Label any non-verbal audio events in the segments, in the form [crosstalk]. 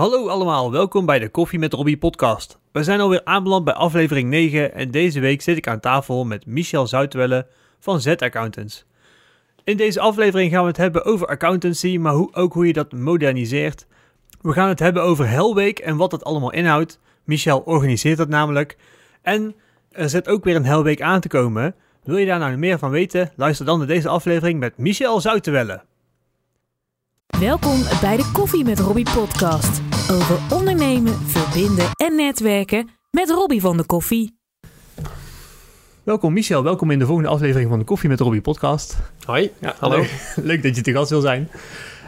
Hallo allemaal, welkom bij de Koffie met Robbie podcast. We zijn alweer aanbeland bij aflevering 9 en deze week zit ik aan tafel met Michel Zuidwelle van Z Accountants. In deze aflevering gaan we het hebben over accountancy, maar ook hoe je dat moderniseert. We gaan het hebben over Helweek en wat dat allemaal inhoudt. Michel organiseert dat namelijk. En er zit ook weer een Helweek aan te komen. Wil je daar nou meer van weten? Luister dan naar deze aflevering met Michel Zuidwelle. Welkom bij de Koffie met Robbie podcast. Over ondernemen, verbinden en netwerken met Robbie van de Koffie. Welkom Michel, welkom in de volgende aflevering van de Koffie met Robbie podcast. Hoi, Ja, hallo. Leuk, [laughs] leuk dat je te gast wil zijn.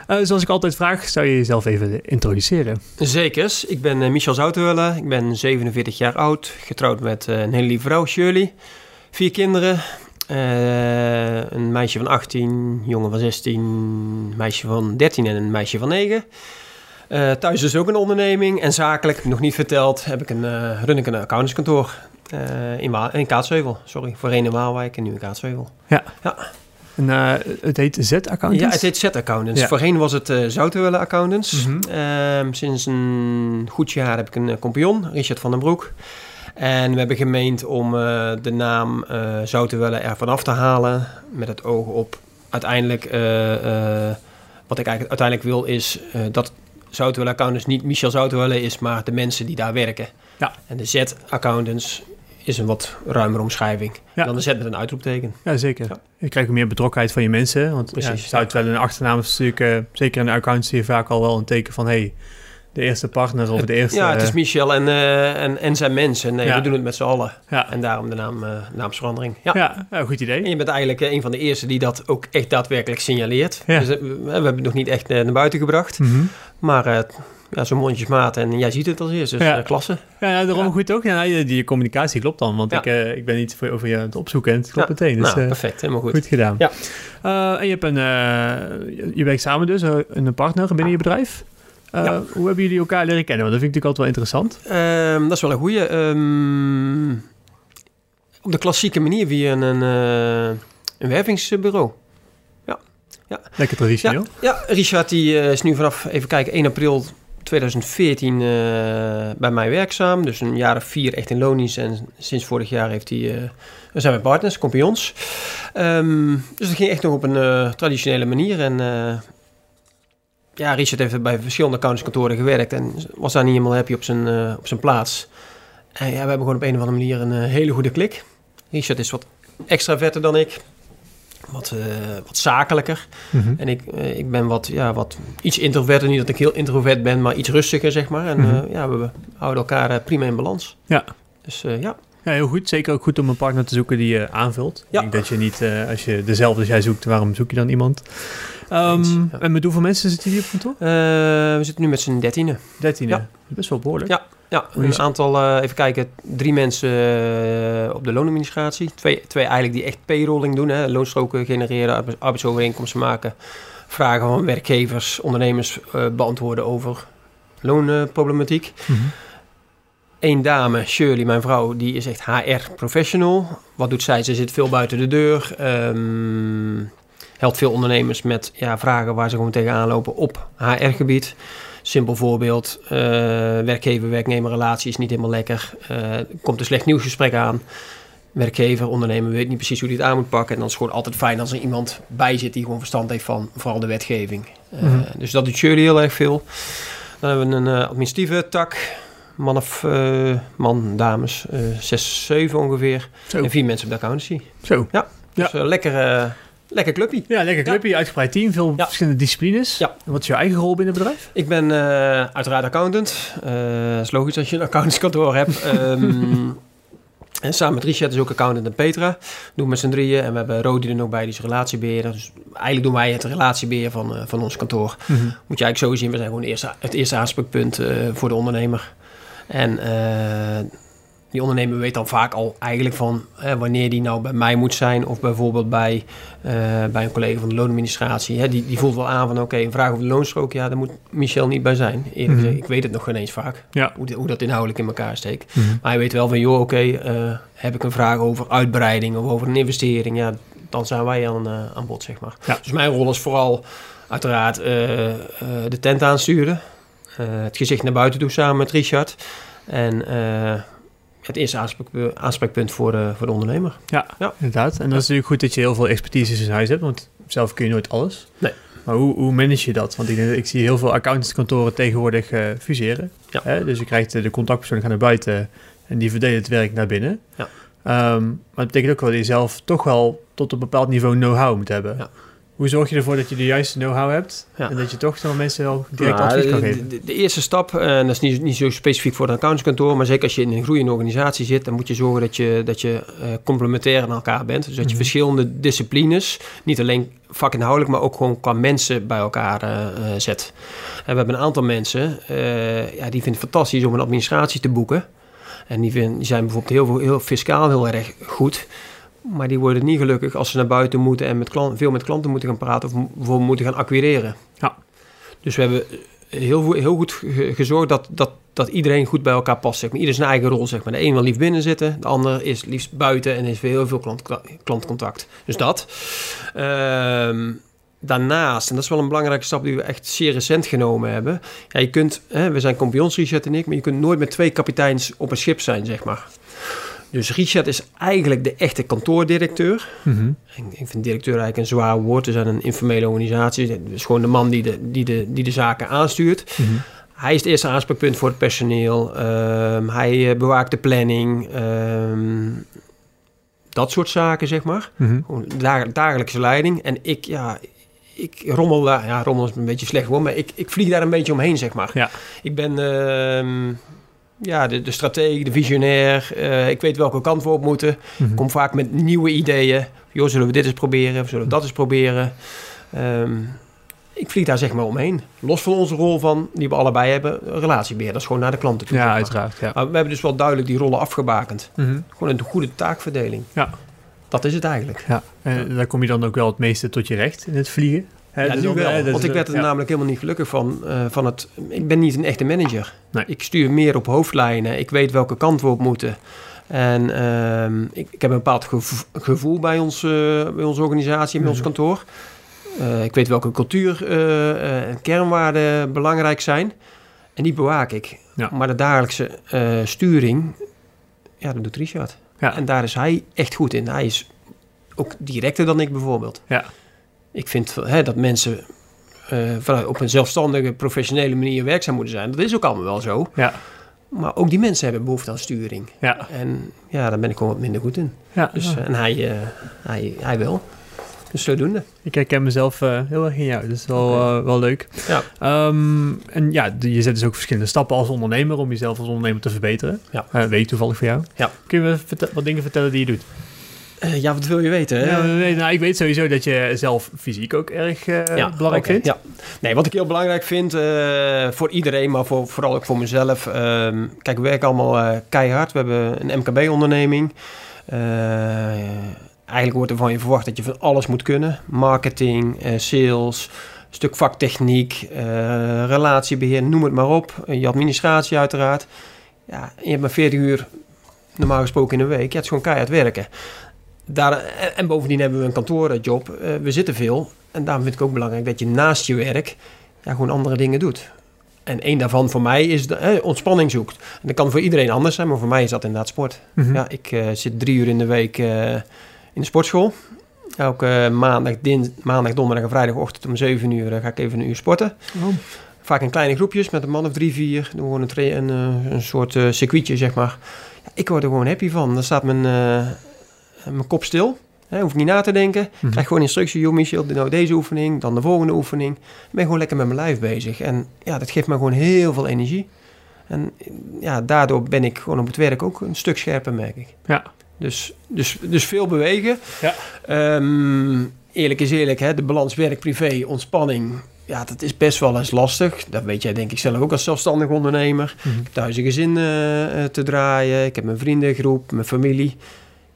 Eh, zoals ik altijd vraag, zou je jezelf even introduceren? Zekers, ik ben eh, Michel Zoutenwelle, ik ben 47 jaar oud, getrouwd met eh, een hele lieve vrouw, Shirley. Vier kinderen, eh, een meisje van 18, jongen van 16, een meisje van 13 en een meisje van 9. Eh, thuis is ook een onderneming en zakelijk, nog niet verteld, heb ik een, eh run ik een accountantskantoor in, Wa- in Kaatsheuvel. Sorry, voorheen in Waalwijk en nu in Kaatsheuvel. En, eh, het heet Z-accountants? Ja, het heet Z-accountants. Ja. Voorheen was het eh Zoutenwelle Accountants. Mhm. Ehm, sinds een goed jaar heb ik een compagnon, Richard van den Broek. En we hebben gemeend om eh, de naam eh Zoutenwelle ervan af te halen. Met het oog op uiteindelijk... eh, wat ik eigenlijk uiteindelijk wil is dat Zoutenwelle Accountants niet Michel Zoutenwelle is... maar de mensen die daar werken. Ja. En de Z-accountants is een wat ruimere omschrijving. Ja. Dan de Z met een uitroepteken. Ja, zeker. Ja. Je krijgt meer betrokkenheid van je mensen. Want Precies, ja, zou het wel een achternaam is natuurlijk, zeker in de accountancy, vaak al wel een teken van... hey, de eerste partner of de eerste... Ja, het is eh, Michel en, eh, en, en zijn mensen. Nee, Ja. we doen het met z'n allen. ja. En daarom de naam, eh, naamsverandering. Ja. Ja, ja, goed idee. En je bent eigenlijk eh, een van de eerste die dat ook echt daadwerkelijk signaleert. Dus, eh, we, we hebben het nog niet echt eh, naar buiten gebracht. Mhm. Maar eh, ja, zo'n mondjesmaat en jij ziet het als eerst. Dus Ja. eh, klasse. Ja, ja, daarom goed ook. Ja, die, die communicatie klopt dan, want ik, eh, ik ben niet voor, over je aan het opzoeken en het klopt meteen. Dus nou, eh, perfect. Helemaal goed. goed. gedaan. Ja. Eh, en je hebt een, eh, je- werkt samen dus, eh, een partner binnen je bedrijf. Eh, Ja. Hoe hebben jullie elkaar leren kennen? Want dat vind ik natuurlijk altijd wel interessant. Ehm, dat is wel een goeie. Ehm, op de klassieke manier via een, eh, een wervingsbureau. Lekker traditioneel. Ja, Richard die eh, is nu vanaf, even kijken, 1 april 2014 eh, bij mij werkzaam. Dus een jaar of vier echt in loondienst. En sinds vorig jaar heeft hij, we zijn we partners, compagnons. Ehm, dus dat ging echt nog op een traditionele manier. En ja, Richard heeft bij verschillende accountantskantoren gewerkt. En was daar niet helemaal happy op zijn, eh, op zijn plaats. En ja, we hebben gewoon op een of andere manier een eh, hele goede klik. Richard is wat extraverter dan ik. Wat, eh, wat zakelijker. Mhm. En ik, ik ben wat, ja, wat iets introverter. Niet dat ik heel introvert ben, maar iets rustiger, zeg maar. En Mhm. ja, we houden elkaar prima in balans. Ja. Dus ja. Ja, heel goed. Zeker ook goed om een partner te zoeken die je aanvult. Ja. Ik denk dat je niet, als je dezelfde als jij zoekt, waarom zoek je dan iemand? Ehm, ja. En met hoeveel mensen zitten jullie op kantoor? Eh, we zitten nu met z'n dertienen. Dertiende. Ja. Best wel behoorlijk. Ja. Ja, een aantal, eh, even kijken, drie mensen eh, op de loonadministratie. Twee, twee eigenlijk die echt payrolling doen, hè, loonstroken genereren, arbe- arbeidsovereenkomsten maken. Vragen van werkgevers, ondernemers eh, beantwoorden over loonproblematiek. Mhm. Eén dame, Shirley, mijn vrouw, die is echt HR-professional. Wat doet zij? Ze zit veel buiten de deur. ehm, helpt veel ondernemers met ja, vragen waar ze gewoon tegenaan lopen op HR-gebied. Simpel voorbeeld, eh werkgever-werknemer relatie is niet helemaal lekker. Eh, komt een slecht nieuwsgesprek aan. Werkgever, ondernemer weet niet precies hoe hij het aan moet pakken. En dan is het gewoon altijd fijn als er iemand bij zit die gewoon verstand heeft van vooral de wetgeving. Eh, Mhm. Dus dat doet Shirley heel erg veel. Dan hebben we een eh, administratieve tak. Man of eh, man, dames, eh, zes, zeven ongeveer. Zo. En vier mensen op de accountancy. Zo. Dus eh, lekker, eh, lekker clubje. Ja, lekker clubje, uitgebreid team, veel Ja. verschillende disciplines. Ja. En wat is jouw eigen rol binnen het bedrijf? Ik ben eh, uiteraard accountant. Eh is logisch als je een accountantskantoor hebt. [laughs] Ehm, en samen met Richard is ook accountant en Petra. Doen we met z'n drieën. En we hebben Rodi er nog bij, die is relatiebeheerder. Dus eigenlijk doen wij het relatiebeheer van, eh, van ons kantoor. Mhm. Moet je eigenlijk zo zien, we zijn gewoon het eerste, het eerste aanspreekpunt voor de ondernemer. En die ondernemer weet dan vaak al eigenlijk van eh, wanneer die nou bij mij moet zijn. Of bijvoorbeeld bij, eh, bij een collega van de loonadministratie. Hè, die, die voelt wel aan van oké, een vraag over de loonstrook. Ja, daar moet Michel niet bij zijn. Eerlijk Mhm. gezegd, ik weet het nog geen eens vaak. Ja. Hoe, hoe dat inhoudelijk in elkaar steekt. Mhm. Maar hij weet wel van joh, oké, eh, heb ik een vraag over uitbreiding of over een investering. Ja, dan zijn wij aan, eh, aan bod, zeg maar. Ja. Dus mijn rol is vooral uiteraard de tent aansturen. het gezicht naar buiten toe samen met Richard. En het eerste aanspreek- aanspreekpunt voor, de voor de ondernemer. Ja, Ja. inderdaad. En dat is natuurlijk goed dat je heel veel expertise in huis hebt, want zelf kun je nooit alles. Nee. Maar hoe, hoe manage je dat? Want ik, zie heel veel accountantskantoren tegenwoordig eh, fuseren. Ja. Hè? Dus je krijgt eh, de contactpersoon gaan naar buiten en die verdelen het werk naar binnen. Ja. Ehm, maar het betekent ook wel dat je zelf toch wel tot een bepaald niveau know-how moet hebben. Ja. Hoe zorg je ervoor dat je de juiste know-how hebt Ja. en dat je toch zo mensen wel direct Nou, advies kan de, geven? de, de eerste stap, eh, en dat is niet, niet zo specifiek voor een accountantskantoor, maar zeker als je in een groeiende organisatie zit, dan moet je zorgen dat je, dat je eh, complementair aan elkaar bent. Dus dat je Mhm. verschillende disciplines, niet alleen vakinhoudelijk, maar ook gewoon qua mensen bij elkaar eh, zet. En we hebben een aantal mensen, ja, die vinden het fantastisch om een administratie te boeken. En die zijn bijvoorbeeld heel, heel fiscaal heel erg goed. Maar die worden niet gelukkig als ze naar buiten moeten en met klant, veel met klanten moeten gaan praten of bijvoorbeeld moeten gaan acquireren. Ja. Dus we hebben heel, goed- heel goed ge- gezorgd dat, dat, dat iedereen goed bij elkaar past. Zeg maar. Ieder zijn eigen rol. Zeg maar. De een wil liefst binnen zitten, de ander is liefst buiten en heeft weer heel veel klant, klantcontact. Dus dat. Ehm, daarnaast, en dat is wel een belangrijke stap die we echt zeer recent genomen hebben. Ja, je kunt, hè, we zijn kampioens, Richard en ik, maar je kunt nooit met twee kapiteins op een schip zijn, zeg maar. Dus Richard is eigenlijk de echte kantoordirecteur. Mhm. Ik, ik vind directeur eigenlijk een zwaar woord. We zijn een informele organisatie. Het is gewoon de man die de, die de, die de zaken aanstuurt. Mhm. Hij is het eerste aanspreekpunt voor het personeel. Ehm, hij eh, bewaakt de planning. ehm, dat soort zaken, zeg maar. Dag- dagelijkse leiding. En ik, ja, ik rommel daar. Ja, rommel is een beetje slecht woord, maar ik, ik vlieg daar een beetje omheen, zeg maar. Ja. Ik ben ehm, ja, de, de stratege, de visionair. Eh, ik weet welke kant we op moeten. Mhm. Ik kom vaak met nieuwe ideeën. Joh, zullen we dit eens proberen? Of zullen we dat eens proberen? Ehm, ik vlieg daar zeg maar omheen. Los van onze rol van, die we allebei hebben, relatiebeheer. Dat is gewoon naar de klanten toe. Ja, uiteraard. Ja. Maar we hebben dus wel duidelijk die rollen afgebakend. Mhm. Gewoon een goede taakverdeling. Ja. Dat is het eigenlijk. Ja, en daar kom je dan ook wel het meeste tot je recht in het vliegen. Ja, dus nu wel. dat want ik werd er ja. namelijk helemaal niet gelukkig van. eh, van het, ik ben niet een echte manager. Nee. Ik stuur meer op hoofdlijnen. Ik weet welke kant we op moeten. En ehm, ik, ik heb een bepaald gevo- gevoel bij, ons, eh, bij onze organisatie, bij ons Mhm. kantoor. Eh, ik weet welke cultuur en kernwaarden belangrijk zijn. En die bewaak ik. Ja. Maar de dagelijkse sturing, ja, dat doet Richard. Ja. En daar is hij echt goed in. Hij is ook directer dan ik bijvoorbeeld. Ja. Ik vind hè, dat mensen eh, vanuit op een zelfstandige, professionele manier werkzaam moeten zijn. Dat is ook allemaal wel zo. Ja, Maar ook die mensen hebben behoefte aan sturing. ja, En ja, daar ben ik gewoon wat minder goed in. ja. Dus, ja. eh, en hij, eh, hij, hij wel. Dus zodoende. Ik herken mezelf heel erg in jou, dus wel, Oké. eh, wel leuk. Ja. Ehm, en ja, je zet dus ook verschillende stappen als ondernemer om jezelf als ondernemer te verbeteren. Ja. Weet ik toevallig voor jou. Ja. Kun je me wat dingen vertellen die je doet? Eh, ja, wat wil je weten? hè? Ja, nee, nou, ik weet sowieso dat je zelf fysiek ook erg eh, belangrijk vindt. Ja. Nee, wat ik heel belangrijk vind eh, voor iedereen, maar voor, vooral ook voor mezelf. ehm, kijk, we werken allemaal keihard. We hebben een MKB-onderneming. Eigenlijk wordt er van je verwacht dat je van alles moet kunnen. Marketing, sales, stuk vaktechniek, eh, relatiebeheer, noem het maar op. Je administratie uiteraard. Ja, je hebt maar 40 uur normaal gesproken in een week. Ja, het is gewoon keihard werken. Daar, en, en bovendien hebben we een kantoorjob. Eh, we zitten veel. En daarom vind ik ook belangrijk dat je naast je werk ja, gewoon andere dingen doet. En één daarvan voor mij is de, eh, ontspanning zoekt. En dat kan voor iedereen anders zijn, maar voor mij is dat inderdaad sport. Mhm. Ja, ik eh, zit drie uur in de week eh, in de sportschool. Elke eh, maandag, din, maandag, donderdag en vrijdagochtend om 7 uur eh, ga ik even een uur sporten. Oh. Vaak in kleine groepjes met een man of drie, vier. Doen gewoon een, een, eh, een soort eh, circuitje, zeg maar. Ja, ik word er gewoon happy van. Dan staat mijn, eh, mijn kop stil. Hè, hoef ik niet na te denken. Mhm. Krijg gewoon instructie. Joh, Michel, nou deze oefening, dan de volgende oefening. Ik ben gewoon lekker met mijn lijf bezig. En ja, dat geeft me gewoon heel veel energie. En ja, daardoor ben ik gewoon op het werk ook een stuk scherper, merk ik. Ja. Dus, dus, dus veel bewegen. Ja. Ehm, eerlijk is eerlijk, hè, de balans werk-privé, ontspanning. Ja, dat is best wel eens lastig. Dat weet jij denk ik zelf ook als zelfstandig ondernemer. Mhm. Ik heb thuis een gezin eh, eh, te draaien. Ik heb mijn vriendengroep, mijn familie.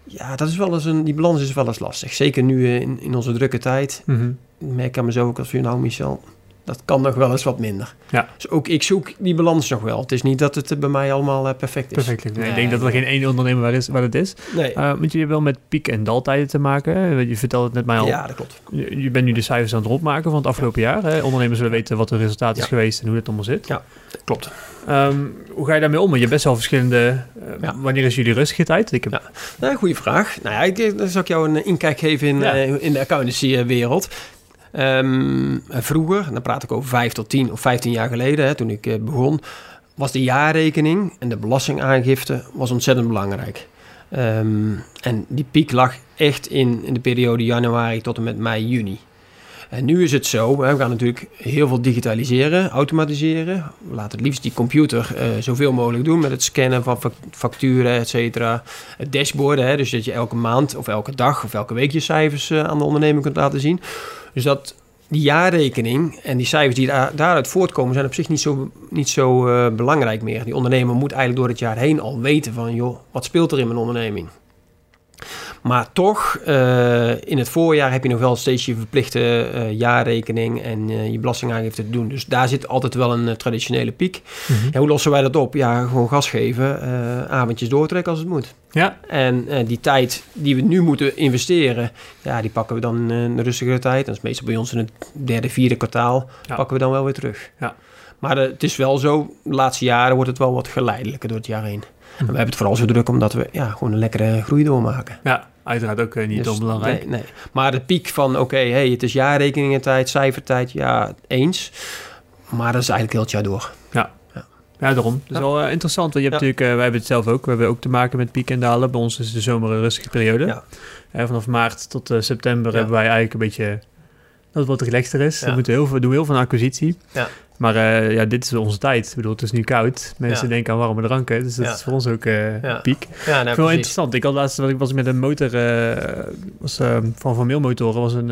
Ja, dat is wel eens een, die balans is wel eens lastig. Zeker nu eh, in, in onze drukke tijd. Mhm. Ik merk aan mezelf ook als je nou, Michel, dat kan nog wel eens wat minder. Ja. Dus ook ik zoek die balans nog wel. Het is niet dat het eh, bij mij allemaal eh, perfect is. Perfect. Nee, ik denk dat er geen één ondernemer waar, is, waar het is. Nee. Uh, want je hebt wel met piek- en daltijden te maken. Je vertelde het net mij al. ja, dat klopt. Je, je bent nu de cijfers aan het rondmaken van het afgelopen jaar. Hè? Ondernemers willen weten wat het resultaat is Ja. geweest en hoe het allemaal zit. Ja, klopt. Ehm, hoe ga je daarmee om? Je hebt best wel verschillende... eh, Ja. Wanneer is jullie rustige tijd? Ik heb, Ja. Nou, goede vraag. Nou ja, ik, eh, dan zal ik jou een inkijk geven in, Ja. eh, in de accountancy-wereld. Ehm, vroeger, dan praat ik over 5 tot 10 of 15 jaar geleden, hè, toen ik eh, begon, was de jaarrekening en de belastingaangifte was ontzettend belangrijk. Ehm, en die piek lag echt in, in de periode januari tot en met mei, juni. En nu is het zo, we gaan natuurlijk heel veel digitaliseren, automatiseren. We laten het liefst die computer eh, zoveel mogelijk doen met het scannen van fac- facturen, et cetera. Het dashboard, hè, dus dat je elke maand of elke dag of elke week je cijfers eh, aan de onderneming kunt laten zien. Dus dat die jaarrekening en die cijfers die daar, daaruit voortkomen zijn op zich niet zo, niet zo eh, belangrijk meer. Die ondernemer moet eigenlijk door het jaar heen al weten van, joh, wat speelt er in mijn onderneming? Maar toch, eh, in het voorjaar heb je nog wel steeds je verplichte eh, jaarrekening en eh, je belastingaangifte te doen. Dus daar zit altijd wel een traditionele piek. Mhm. Ja, hoe lossen wij dat op? Ja, gewoon gas geven, avondjes doortrekken als het moet. ja. En die tijd die we nu moeten investeren, ja, die pakken we dan een rustigere tijd. Dat is meestal bij ons in het derde, vierde kwartaal, Ja. pakken we dan wel weer terug. Ja. Maar het is wel zo, de laatste jaren wordt het wel wat geleidelijker door het jaar heen. Mhm. En we hebben het vooral zo druk omdat we ja, gewoon een lekkere groei doormaken. ja, uiteraard ook eh, niet Dus, onbelangrijk. Nee, nee. Maar de piek van, oké, hey, het is jaarrekeningentijd, cijfertijd, ja, eens. Maar dat is eigenlijk heel het jaar door. Ja, daarom. Dat is Ja. wel eh, interessant. Want je hebt Ja. natuurlijk, eh, wij hebben het zelf ook. We hebben ook te maken met pieken en dalen. Bij ons is de zomer een rustige periode. Ja. Vanaf maart tot september Ja. hebben wij eigenlijk een beetje dat wat relaxter is. Ja. We moeten heel veel, doen heel veel aan acquisitie. Ja. Maar eh, ja, dit is onze tijd. Ik bedoel, het is nu koud. Mensen Ja. denken aan warme dranken. Dus dat Ja. is voor ons ook Ja. piek. Ja, nou, interessant. Ik had laatst was ik was met een motor eh, was, eh, van Van Meelmotoren was een,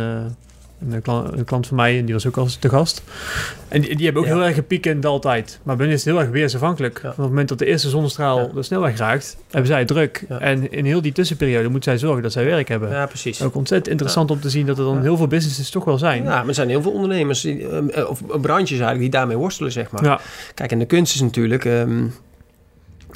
een, klant, een klant van mij en die was ook al te gast. En die, die hebben ook Ja. heel erg een piek en daltijd. Maar bij hen is het heel erg weersafhankelijk. Van het moment dat de eerste zonnestraal de snelweg raakt, hebben zij druk. En in heel die tussenperiode moeten zij zorgen dat zij werk hebben. Ja, precies. Ook ontzettend interessant om te zien dat er dan heel veel businesses toch wel zijn. Ja, maar er zijn heel veel ondernemers, die, eh, eh, of branches eigenlijk, die daarmee worstelen, zeg maar. Kijk, en de kunst is natuurlijk... ehm,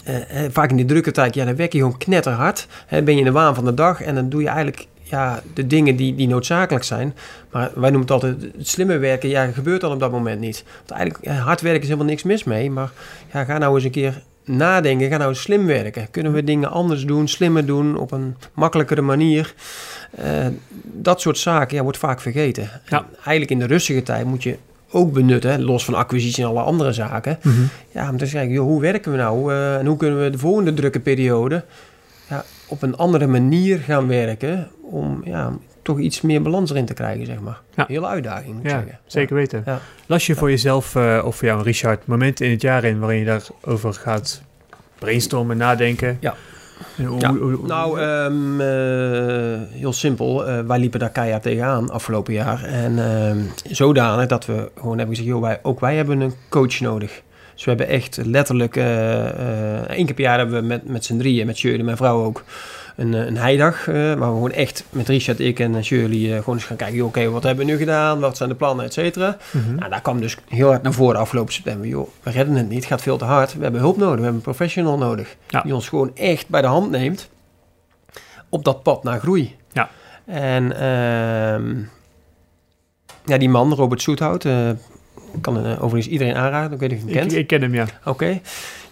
eh, eh, vaak in die drukke tijd, ja, dan werk je gewoon knetterhard. Hè, ben je in de waan van de dag en dan doe je eigenlijk ja, de dingen die, die noodzakelijk zijn. Maar wij noemen het altijd het slimme werken. Ja, gebeurt dan op dat moment niet. Want eigenlijk, hard werken is helemaal niks mis mee. Maar ja, ga nou eens een keer nadenken. Ga nou eens slim werken. Kunnen we dingen anders doen, slimmer doen, op een makkelijkere manier? Eh, dat soort zaken ja, wordt vaak vergeten. Ja. En eigenlijk in de rustige tijd moet je ook benutten, los van acquisitie en alle andere zaken. Mhm. Ja, om te kijken, joh, hoe werken we nou? eh, en hoe kunnen we de volgende drukke periode ja, op een andere manier gaan werken om ja, toch iets meer balans erin te krijgen, zeg maar. Ja. Hele uitdaging, moet ik Ja, zeggen. zeker weten. Ja. Las je voor jezelf, eh, of voor jou Richard, momenten in het jaar in waarin je daarover gaat brainstormen, nadenken? Ja. En hoe- Ja. hoe- hoe- Nou, ehm, eh, heel simpel. Eh, wij liepen daar keihard tegenaan afgelopen jaar. En ehm, zodanig dat we gewoon hebben gezegd... Joh, wij, ook wij hebben een coach nodig. Dus we hebben echt letterlijk... één keer per jaar hebben we met, met z'n drieën, met Shirley, mijn vrouw ook... Een, eh, een heidag, eh, waar we gewoon echt met Richard, ik en Shirley... eh, gewoon eens gaan kijken... Oké, wat hebben we nu gedaan? Wat zijn de plannen, et cetera? Mhm. Nou, daar kwam dus heel hard naar voren afgelopen september. Joh, we redden het niet, het gaat veel te hard. We hebben hulp nodig, we hebben een professional nodig. Ja. Die ons gewoon echt bij de hand neemt op dat pad naar groei. Ja. En ehm, ja, die man, Robert Soethout, kan overigens iedereen aanraden. Ik weet niet of je hem kent. ik ken hem, ja. Oké.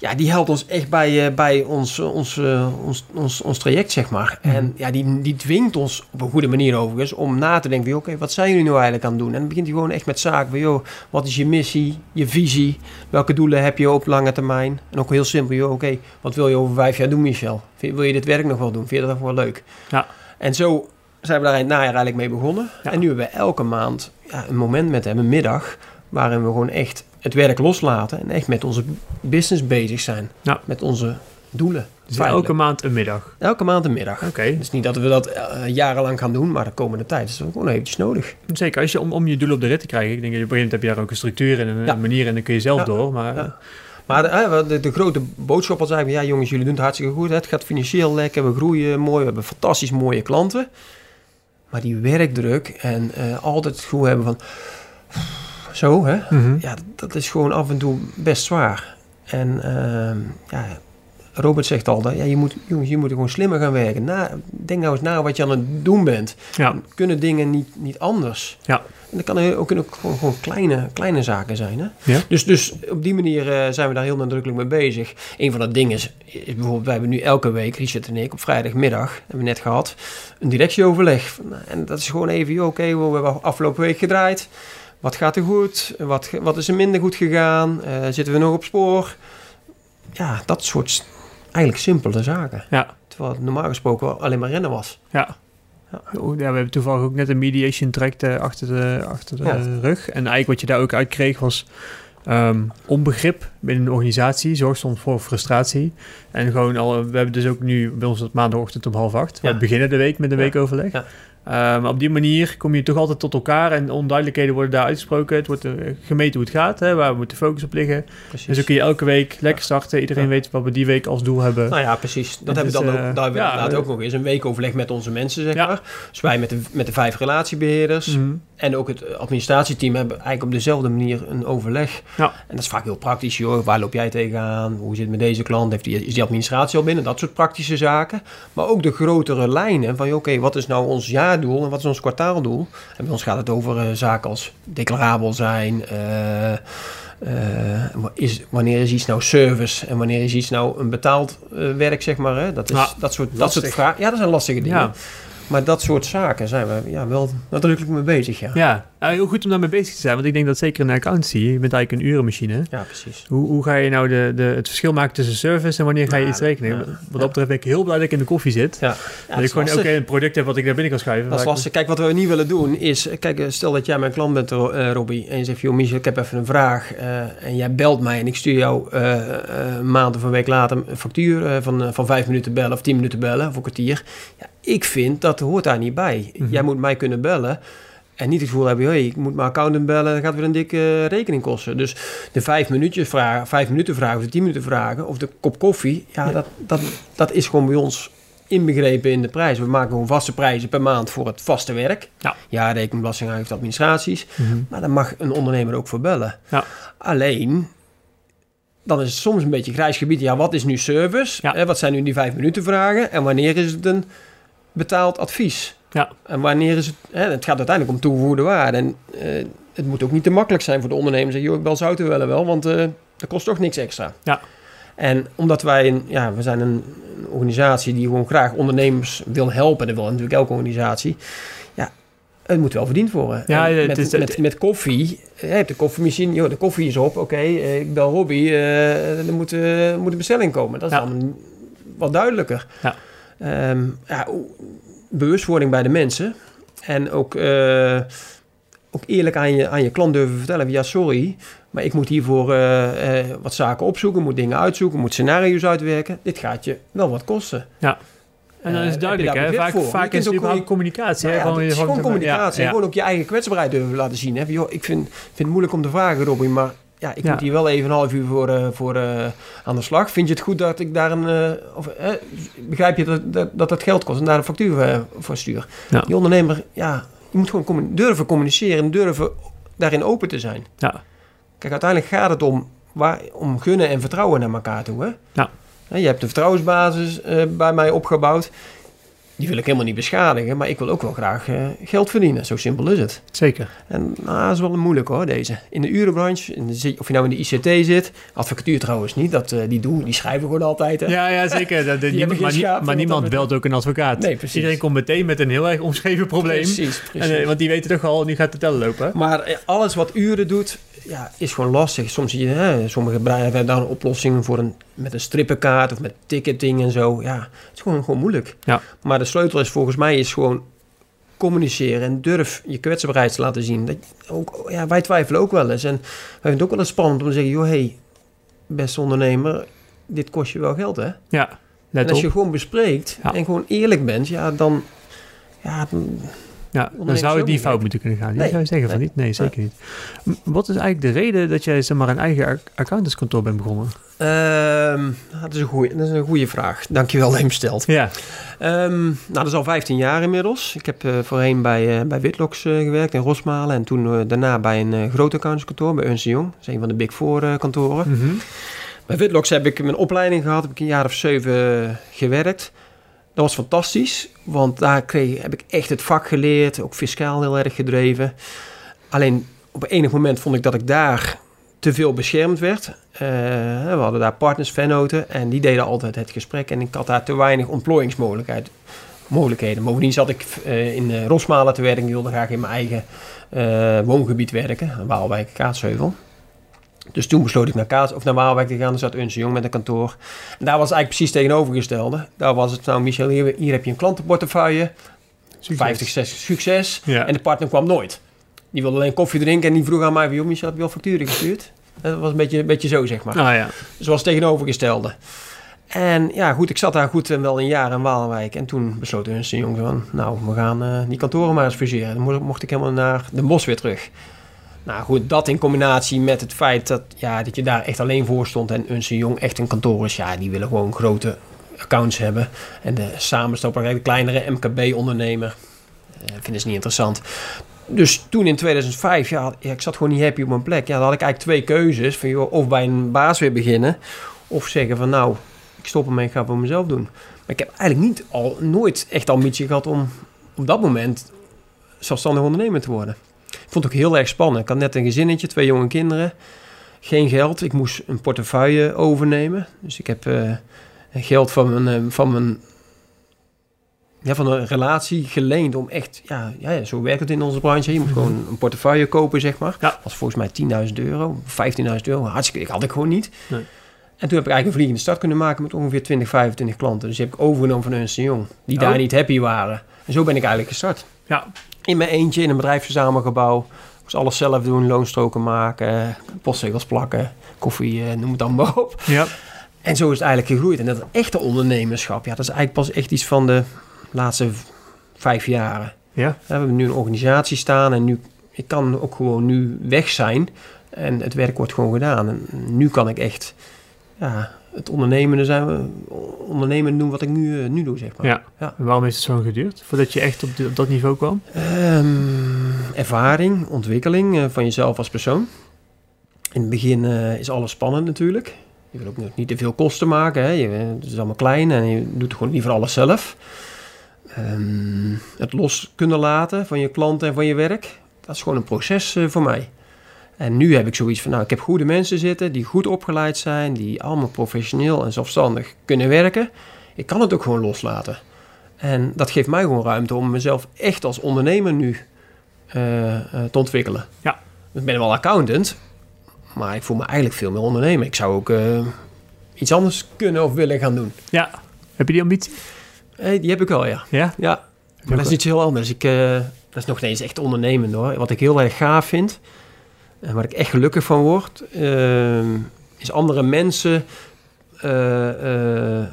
Ja, die helpt ons echt bij, eh, bij ons, eh, ons, eh, ons, ons, ons traject, zeg maar. Mhm. En ja, die, die dwingt ons op een goede manier overigens om na te denken: oké, wat zijn jullie nou eigenlijk aan het doen? En dan begint hij gewoon echt met zaken van: joh, wat is je missie, je visie? Welke doelen heb je op lange termijn? En ook heel simpel: joh, oké, wat wil je over vijf jaar doen, Michel? Wil je dit werk nog wel doen? Vind je dat nog wel leuk? Ja. En zo zijn we daar in het najaar eigenlijk mee begonnen. Ja. En nu hebben we elke maand ja, een moment met hem, een middag, waarin we gewoon echt het werk loslaten en echt met onze business bezig zijn. Ja. Met onze doelen. Dus elke maand een middag. Elke maand een middag. Oké. Het is niet dat we dat eh, jarenlang gaan doen, maar de komende tijd is het gewoon eventjes nodig. Zeker, als je, om, om je doel op de rit te krijgen. Ik denk dat je op een gegeven moment heb je daar ook een structuur en een, Ja. manier en dan kun je zelf Ja. door. Maar Ja. Maar de, eh, de, de grote boodschap was eigenlijk, ja jongens, jullie doen het hartstikke goed. hè. Het gaat financieel lekker, we groeien mooi, we hebben fantastisch mooie klanten. Maar die werkdruk en eh, altijd het gevoel hebben van, zo, hè? Mhm. Ja, dat is gewoon af en toe best zwaar. En ehm, ja, Robert zegt al, dat, ja, je moet, jongens, je moet gewoon slimmer gaan werken. Na, denk nou eens na wat je aan het doen bent. Ja. Kunnen dingen niet, niet anders? Ja. En dat kan ook, kunnen ook gewoon, gewoon kleine, kleine zaken zijn. Hè? Ja. Dus, dus op die manier eh, zijn we daar heel nadrukkelijk mee bezig. Een van de dingen is, is bijvoorbeeld, wij hebben nu elke week, Richard en ik, op vrijdagmiddag, hebben we net gehad, een directieoverleg. En dat is gewoon even, oké, we hebben afgelopen week gedraaid. Wat gaat er goed? Wat, wat is er minder goed gegaan? Eh, zitten we nog op spoor? Ja, dat soort eigenlijk simpele zaken. Ja. Terwijl het normaal gesproken alleen maar rennen was. Ja. Ja. Ja, we hebben toevallig ook net een mediation tract eh, achter de, achter de Ja. rug. En eigenlijk wat je daar ook uit kreeg was ehm, onbegrip binnen een organisatie. Zorg soms voor frustratie. En gewoon al, we hebben dus ook nu bij ons op maandagochtend om half acht. Ja. We beginnen de week met een Ja. weekoverleg. Eh, maar op die manier kom je toch altijd tot elkaar en onduidelijkheden worden daar uitgesproken. Het wordt eh, gemeten hoe het gaat, hè, waar we moeten focus op liggen. Precies. En zo kun je elke week lekker starten. Iedereen Ja. weet wat we die week als doel hebben. Nou ja, precies. Dat hebben we is, dan ook, eh, daar hebben we inderdaad ook nog eens een weekoverleg met onze mensen, zeg maar. Dus wij met de, met de vijf relatiebeheerders Mhm. en ook het administratieteam hebben eigenlijk op dezelfde manier een overleg. En dat is vaak heel praktisch, joh. Waar loop jij tegenaan? Hoe zit het met deze klant? Heeft die, is die administratie al binnen? Dat soort praktische zaken. Maar ook de grotere lijnen van, oké, wat is nou ons jaardoel en wat is ons kwartaaldoel? En bij ons gaat het over eh, zaken als declarabel zijn, eh, eh, is, wanneer is iets nou service en wanneer is iets nou een betaald werk, zeg maar. Hè? Dat, is, Ja, dat soort, dat soort vragen. Ja, dat zijn lastige dingen. Ja. Maar dat soort zaken zijn we ja, wel nadrukkelijk mee bezig, ja. Ja, nou, heel goed om daarmee bezig te zijn. Want ik denk dat zeker in accountancy, je bent eigenlijk een urenmachine. Ja, precies. Hoe, hoe ga je nou de, de, het verschil maken tussen service en wanneer ga je Ja, iets rekenen? ja, Wat dat betreft ben ik heel blij dat ik in de koffie zit. Ja, dat ik gewoon ook een product heb wat ik daar binnen kan schuiven. Dat is ik- lastig. Kijk, wat we niet willen doen is... Kijk, stel dat jij mijn klant bent, eh, Robbie... en je zegt, joh, Michel, ik heb even een vraag... eh, en jij belt mij en ik stuur jou eh, eh, een maand of een week later... een factuur van, van vijf minuten bellen of tien minuten bellen... of een kwartier. Ja, ik vind, dat hoort daar niet bij. Mhm. Jij moet mij kunnen bellen... En niet het gevoel hebben, hey, ik moet mijn accountant bellen, dat gaat weer een dikke rekening kosten. Dus de vijf, minuutjes vragen, vijf minuten vragen of de tien minuten vragen of de kop koffie, ja, Ja. Dat, dat, dat is gewoon bij ons inbegrepen in de prijs. We maken gewoon vaste prijzen per maand voor het vaste werk. Ja. Ja, rekening, belastingaangifte, administraties. Mhm. Maar daar mag een ondernemer ook voor bellen. Ja. Alleen, dan is het soms een beetje grijs gebied. Ja, wat is nu service? Ja. Wat zijn nu die vijf minuten vragen? En wanneer is het een betaald advies? Ja. En wanneer is het... Hè, het gaat uiteindelijk om toegevoegde waarde. En eh, het moet ook niet te makkelijk zijn voor de ondernemer. Zeggen, joh, ik bel Zoutenwelle wel, want eh dat kost toch niks extra. Ja. En omdat wij, een, ja, we zijn een, een organisatie die gewoon graag ondernemers wil helpen. Dat wil natuurlijk elke organisatie. Ja, het moet wel verdiend worden. Ja, En het met, is- met, met koffie, eh, je hebt de koffiemachine, joh, de koffie is op. Oké, ik bel Robbie, eh, er moet, eh, moet een bestelling komen. Dat is Ja. dan wat duidelijker. Ja. Ehm, ja, bewustwording bij de mensen. En ook, eh, ook eerlijk aan je, aan je klant durven vertellen. Ja, sorry, maar ik moet hiervoor eh, eh, wat zaken opzoeken, moet dingen uitzoeken, moet scenario's uitwerken. Dit gaat je wel wat kosten. En dan is het duidelijk, hè? Vaak, vaak is het ook communicatie. Nou ja, Gewoon het is weer gewoon van- communicatie. ja, gewoon ook je eigen kwetsbaarheid durven laten zien. Hè? Van, joh, ik vind, vind het moeilijk om te vragen, Robin, maar ja, ik Ja. moet hier wel even een half uur voor, eh, voor eh, aan de slag. Vind je het goed dat ik daar een... eh, of, begrijp je dat, dat dat geld kost en daar een factuur voor stuur? Ja. Die ondernemer, ja, je moet gewoon durven communiceren en durven daarin open te zijn. Ja. Kijk, uiteindelijk gaat het om, waar, om gunnen en vertrouwen naar elkaar toe. Hè? Ja. Je hebt een vertrouwensbasis bij mij opgebouwd. Die wil ik helemaal niet beschadigen, maar ik wil ook wel graag eh, geld verdienen. Zo simpel is het. Zeker. En nou, dat is wel moeilijk hoor, deze. In de urenbranche, in de, of je nou in de ICT zit, advocatuur trouwens niet, dat, eh, die doen, die schrijven gewoon altijd. Hè? Ja, ja, zeker. Dat, Die maar schaap, niemand belt ook een advocaat. Nee, precies. Iedereen komt meteen met een heel erg omschreven probleem. Precies, precies. En, eh, want die weten toch al, nu gaat de tellen lopen. Maar eh, alles wat uren doet, ja, is gewoon lastig. Soms zie je, hè, sommige bedrijven hebben daar een oplossing voor een, met een strippenkaart of met ticketing en zo. Ja, het is gewoon, gewoon moeilijk. Ja. Maar de sleutel is volgens mij is gewoon communiceren en durf je kwetsbaarheid te laten zien. Dat, ook, ja, wij twijfelen ook wel eens. En wij vinden het ook wel eens spannend om te zeggen, joh, hey, beste ondernemer, dit kost je wel geld, hè? Ja, en let als op. je gewoon bespreekt Ja. en gewoon eerlijk bent, ja, dan... Ja, dan- Ja, dan zou niet niet fout moeten kunnen gaan. Je Nee. zou je zeggen van Nee. niet? Nee, zeker niet. Wat is eigenlijk de reden dat jij zeg maar, een eigen ac- accountantskantoor bent begonnen? Ehm, dat, is een goeie, dat is een goede vraag. Dankjewel dat je hem stelt. Ja. Ehm, nou, dat is al 15 jaar inmiddels. Ik heb eh, voorheen bij, eh bij Witlocks eh, gewerkt in Rosmalen. En toen daarna bij een groot accountantskantoor, bij Ernst Jong. Dat is een van de Big Four kantoren. Mhm. Bij Witlocks heb ik mijn opleiding gehad. Heb ik een jaar of zeven gewerkt. Dat was fantastisch, want daar kreeg, heb ik echt het vak geleerd. Ook fiscaal heel erg gedreven. Alleen op enig moment vond ik dat ik daar te veel beschermd werd. Eh, we hadden daar partners, vennoten en die deden altijd het gesprek. En ik had daar te weinig ontplooiingsmogelijkheid. Mogelijkheden. Bovendien zat ik eh, in uh, Rosmalen te werken. Ik wilde graag in mijn eigen eh, woongebied werken. Waalwijk, Kaatsheuvel. Dus toen besloot ik naar, Kaats, of naar Waalwijk te gaan. Er zat Unse Jong met een kantoor. En daar was het eigenlijk precies tegenovergestelde. Daar was het, nou Michel, hier, hier heb je een klantenportefeuille. Succes. 50, 60 succes. Ja. En de partner kwam nooit. Die wilde alleen koffie drinken en die vroeg aan mij... Joh, Michel, heb je al facturen gestuurd? Dat was een beetje, een beetje zo, zeg maar. Ah ja. Zoals tegenovergestelde. En ja, goed, ik zat daar goed en wel een jaar in Waalwijk. En toen besloot Ernst Jong van... Nou, we gaan eh, die kantoren maar eens fuseren. Dan mo- mocht ik helemaal naar de bos weer terug. Nou goed, dat in combinatie met het feit dat, ja, dat je daar echt alleen voor stond... en Ernst Jong echt een kantoor is. Ja, die willen gewoon grote accounts hebben. En de samenstopper, de kleinere MKB-ondernemer... eh, vinden ze niet interessant. Dus toen in 2005, ja, ik zat gewoon niet happy op mijn plek. Ja, dan had ik eigenlijk twee keuzes. Van, of bij een baas weer beginnen... of zeggen van nou, ik stop ermee en ga het voor mezelf doen. Maar ik heb eigenlijk niet al, nooit echt ambitie gehad om op dat moment zelfstandig ondernemer te worden. Ik vond het ook heel erg spannend. Ik had net een gezinnetje, twee jonge kinderen. Geen geld. Ik moest een portefeuille overnemen. Dus ik heb eh, geld van mijn, eh, van mijn ja, van een relatie geleend om echt... Ja, ja, ja, zo werkt het in onze branche. Je moet gewoon een portefeuille kopen, zeg maar. Ja. Dat was volgens mij 10.000 euro, 15.000 euro. Hartstikke, ik had ik gewoon niet. Nee. En toen heb ik eigenlijk een vliegende start kunnen maken met ongeveer 20, 25 klanten. Dus die heb ik overgenomen van Ernst Jong, die Oh. daar niet happy waren. En zo ben ik eigenlijk gestart. Ja. In mijn eentje, in een bedrijfsverzamelgebouw. Ik moest alles zelf doen, loonstroken maken, postzegels plakken, koffie, eh, noem het dan maar op. Ja. En zo is het eigenlijk gegroeid. En dat echte ondernemerschap, ja, dat is eigenlijk pas echt iets van de laatste vijf jaren. Ja. Ja, we hebben nu een organisatie staan en nu, ik kan ook gewoon nu weg zijn. En het werk wordt gewoon gedaan. En nu kan ik echt ja, het ondernemende zijn, we- ondernemen doen wat ik nu, eh, nu doe, zeg maar. Ja. Ja. En waarom heeft het zo geduurd? Voordat je echt op, dat niveau kwam? Ehm, ervaring, ontwikkeling eh, van jezelf als persoon. In het begin eh, is alles spannend natuurlijk. Je wil ook nog niet te veel kosten maken. Hè. Je, het is allemaal klein en je doet gewoon liever alles zelf. Ehm, het los kunnen laten van je klanten en van je werk. Dat is gewoon een proces voor mij. En nu heb ik zoiets van, nou, ik heb goede mensen zitten die goed opgeleid zijn, die allemaal professioneel en zelfstandig kunnen werken. Ik kan het ook gewoon loslaten. En dat geeft mij gewoon ruimte om mezelf echt als ondernemer nu eh, eh, te ontwikkelen. Ja. Ik ben wel accountant, maar ik voel me eigenlijk veel meer ondernemer. Ik zou ook eh, iets anders kunnen of willen gaan doen. Ja. Heb je die ambitie? Hey, die heb ik wel, ja. Ja. Ja, maar dat is iets heel anders. Ik, dat is nog niet eens echt ondernemen hoor. Wat ik heel erg gaaf vind, en waar ik echt gelukkig van word, ehm, is andere mensen eh, eh,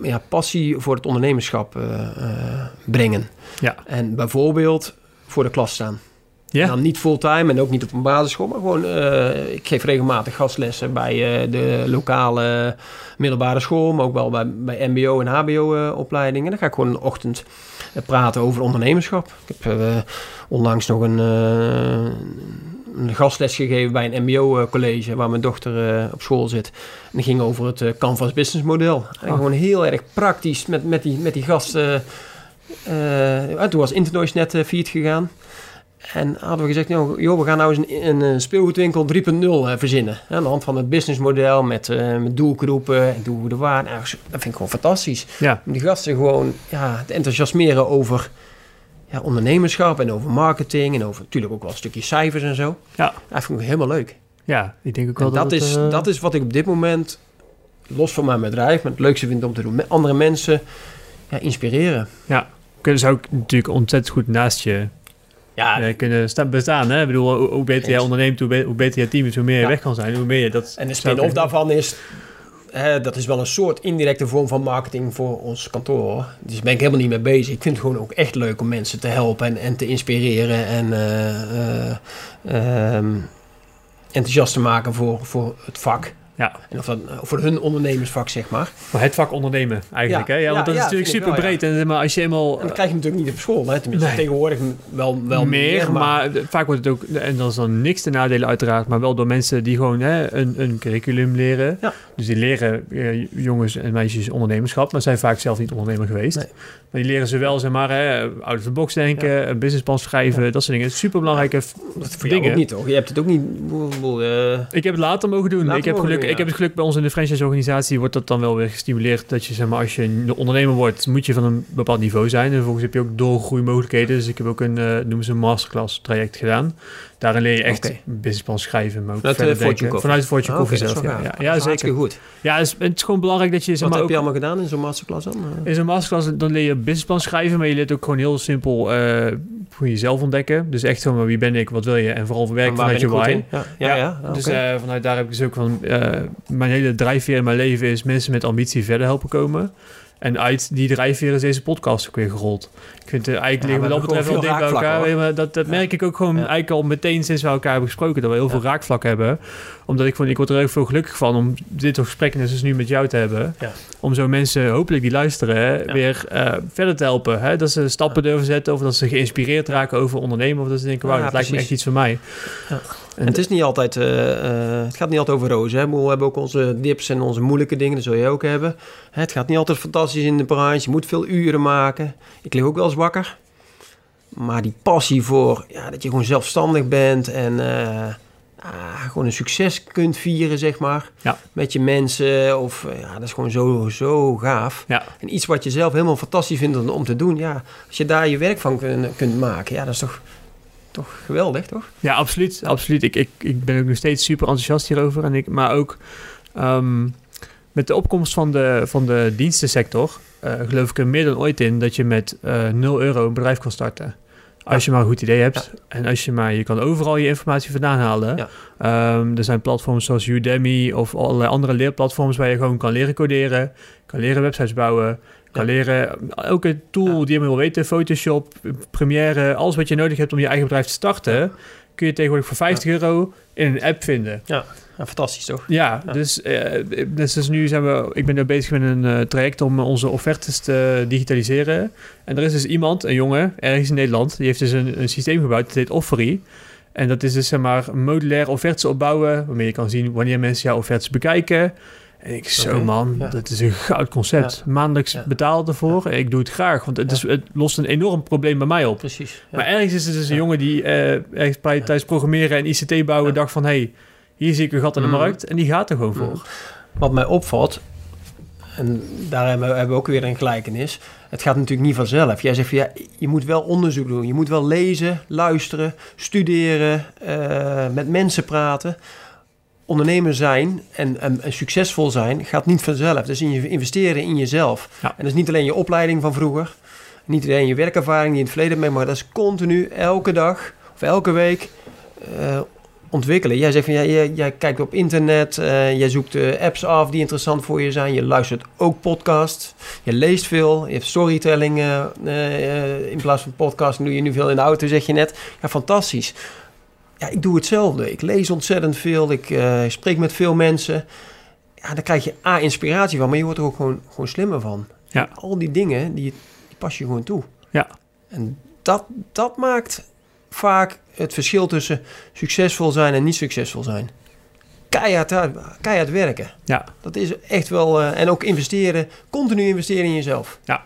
ja, passie voor het ondernemerschap eh, brengen. Ja. En bijvoorbeeld voor de klas staan. Ja. En dan niet fulltime en ook niet op een basisschool, maar gewoon, ik geef regelmatig gastlessen bij de lokale middelbare school, maar ook wel bij, bij MBO en HBO-opleidingen. dan ga ik gewoon een ochtend praten over ondernemerschap. Ik heb onlangs nog een, een gastles gegeven bij een MBO-college waar mijn dochter eh, op school zit. En die ging over het eh, Canvas Business Model. En Oh. gewoon heel erg praktisch met, met, die, met die gasten. eh, en toen was Internoise net uh, failliet gegaan. En hadden we gezegd, nou, joh, we gaan nou eens een, een, speelgoedwinkel 3.0 eh, verzinnen. Aan de hand van het businessmodel met, eh, met doelgroepen en doe de waar. Nou, dat vind ik gewoon fantastisch. Ja. Om die gasten gewoon ja, te enthousiasmeren over ja, ondernemerschap en over marketing. En over natuurlijk ook wel een stukje cijfers en zo. Ja. Dat vind ik helemaal leuk. Ja, ik denk ook wel En dat, het, is, eh, dat is wat ik op dit moment, los van mijn bedrijf, maar het leukste vind om te doen. Met andere mensen ja, inspireren. kunnen zou ik natuurlijk ontzettend goed naast je Ja, eh, kunnen sta- bestaan. Hè? Ik bedoel, hoe, hoe beter jij onderneemt, hoe, be- hoe beter je team is, hoe meer je Ja. weg kan zijn, hoe meer je dat... En de spin-off daarvan is hè, dat is wel een soort indirecte vorm van marketing voor ons kantoor. Dus daar ben ik helemaal niet mee bezig. Ik vind het gewoon ook echt leuk om mensen te helpen en, en te inspireren en eh, eh, ehm, enthousiast te maken voor, voor het vak. Ja, En of dat, voor hun ondernemersvak, zeg maar. maar het vak ondernemen eigenlijk. Ja, hè? Ja, ja, want dat ja, is natuurlijk super wel, breed. En maar als je eenmaal En dat krijg je natuurlijk niet op school. Hè? Tenminste, Nee. tegenwoordig wel, wel meer, maar, vaak wordt het ook, en dat is dan niks te nadelen uiteraard, maar wel door mensen die gewoon hè, een, een curriculum leren. Ja. Dus die leren eh, jongens en meisjes ondernemerschap, maar zijn vaak zelf niet ondernemer geweest. Nee. Maar die leren ze wel, zeg maar, hè, out of the box denken, een businessplan schrijven, dat soort dingen. Super belangrijke Dat voor jou dingen. ook niet, toch? Je hebt het ook niet... ik eh, Ik heb het later mogen doen. Later ik, heb geluk, doen, ja. ik heb het geluk bij ons in de franchise-organisatie wordt dat dan wel weer gestimuleerd. Dat je, zeg maar, als je een ondernemer wordt, moet je van een bepaald niveau zijn. En vervolgens heb je ook doorgroeimogelijkheden. Dus ik heb ook een, eh, noemen ze een masterclass traject gedaan. Daarin leer je echt businessplan schrijven, maar ook Vanuit de verder Fortune denken. Coffee? Vanuit de Fortune ah, Coffee zelf, ja. Ja, zeker. goed. Ja, het is, het is gewoon belangrijk dat je, zeg Wat maar, heb je allemaal gedaan in zo'n masterclass dan? Eh, in zo'n masterclass dan leer je businessplan schrijven, maar je leert ook gewoon heel simpel eh voor jezelf ontdekken. Dus echt gewoon, wie ben ik, wat wil je? En vooral werk vanuit je why. in? Ja, ja, ja. Dus eh, vanuit daar heb ik dus ook van... eh, mijn hele drijfveer in mijn leven is mensen met ambitie verder helpen komen. En uit die drijfveer is deze podcast ook weer gerold. Ik vind eigenlijk Ja, liggen we wat dat betreft wel dicht bij elkaar. Maar dat merk ik ook gewoon eigenlijk al meteen sinds we elkaar hebben gesproken. Dat we heel veel Ja. raakvlakken hebben. Omdat ik vond, ik word er heel veel gelukkig van om dit soort gesprekken zoals nu met jou te hebben. Om zo mensen, hopelijk die luisteren, weer eh, verder te helpen. Hè? Dat ze stappen durven zetten of dat ze geïnspireerd raken over ondernemen. Of dat ze denken, wauw, dat lijkt me echt iets voor mij. En het is niet altijd, eh, eh, het gaat niet altijd over rozen. Hè? We hebben ook onze dips en onze moeilijke dingen, dat zul je ook hebben. Het gaat niet altijd fantastisch in de branche. Je moet veel uren maken. Ik lig ook wel eens wakker. Maar die passie voor ja, dat je gewoon zelfstandig bent en eh, ah, gewoon een succes kunt vieren, zeg maar. Ja. Met je mensen. Of ja, dat is gewoon zo, zo gaaf. Ja. En iets wat je zelf helemaal fantastisch vindt om, om te doen. Ja, als je daar je werk van kunt, kunt maken, ja, dat is toch, toch geweldig, toch? Ja, absoluut. absoluut. Ik, ik, ik ben ook nog steeds super enthousiast hierover. En ik, maar ook ehm, met de opkomst van de, van de dienstensector... eh, geloof ik er meer dan ooit in dat je met eh 0 euro een bedrijf kan starten. Als je maar een goed idee hebt. En als je maar... Je kan overal je informatie vandaan halen. Ja. Ehm, er zijn platforms zoals Udemy of allerlei andere leerplatforms... waar je gewoon kan leren coderen. Kan leren websites bouwen. Kan leren... Elke tool die je wil weten. Photoshop, Premiere. Alles wat je nodig hebt om je eigen bedrijf te starten kun je tegenwoordig voor 50 euro in een app vinden. Ja, fantastisch toch? Ja, Ja. dus, eh, dus, dus nu zijn we, ik ben nu bezig met een eh, traject om onze offertes te digitaliseren. En er is dus iemand, een jongen, ergens in Nederland, die heeft dus een, een systeem gebouwd, dat heet Offery. En dat is dus zeg maar modulair offertes opbouwen, waarmee je kan zien wanneer mensen jouw offertes bekijken. En ik, zo man, ja. dat is een goud concept. Maandelijks Ja. betaald ervoor. Ik doe het graag, want het, Ja. is, het lost een enorm probleem bij mij op. Precies. Ja. Maar ergens is er dus een Ja. jongen die eh ergens bij, tijdens programmeren en ICT bouwen Ja. dacht van... hé, hey, hier zie ik een gat in de Mm. markt en die gaat er gewoon Mm. voor. Wat mij opvalt, en daar hebben we, hebben we ook weer een gelijkenis. Het gaat natuurlijk niet vanzelf. Jij zegt van ja, je moet wel onderzoek doen. Je moet wel lezen, luisteren, studeren, eh, met mensen praten. Ondernemer zijn en, en, en succesvol zijn gaat niet vanzelf. Dus in je investeren in jezelf. Ja. En dat is niet alleen je opleiding van vroeger. Niet alleen je werkervaring die je in het verleden hebt, maar dat is continu elke dag of elke week eh, ontwikkelen. Jij zegt van ja, jij, jij kijkt op internet, eh, jij zoekt eh, apps af die interessant voor je zijn. Je luistert ook podcasts. Je leest veel. Je hebt storytelling in plaats van podcast. Doe je nu veel in de auto, zeg je net. Ja, fantastisch. Ja, ik doe hetzelfde. Ik lees ontzettend veel. Ik eh, spreek met veel mensen. Ja, daar krijg je A, inspiratie van, maar je wordt er ook gewoon, gewoon slimmer van. Ja. En al die dingen, die, die pas je gewoon toe. Ja. En dat, dat maakt vaak het verschil tussen succesvol zijn en niet succesvol zijn. Keihard, uit- keihard werken. Ja. Dat is echt wel... eh, en ook investeren, continu investeren in jezelf. Ja,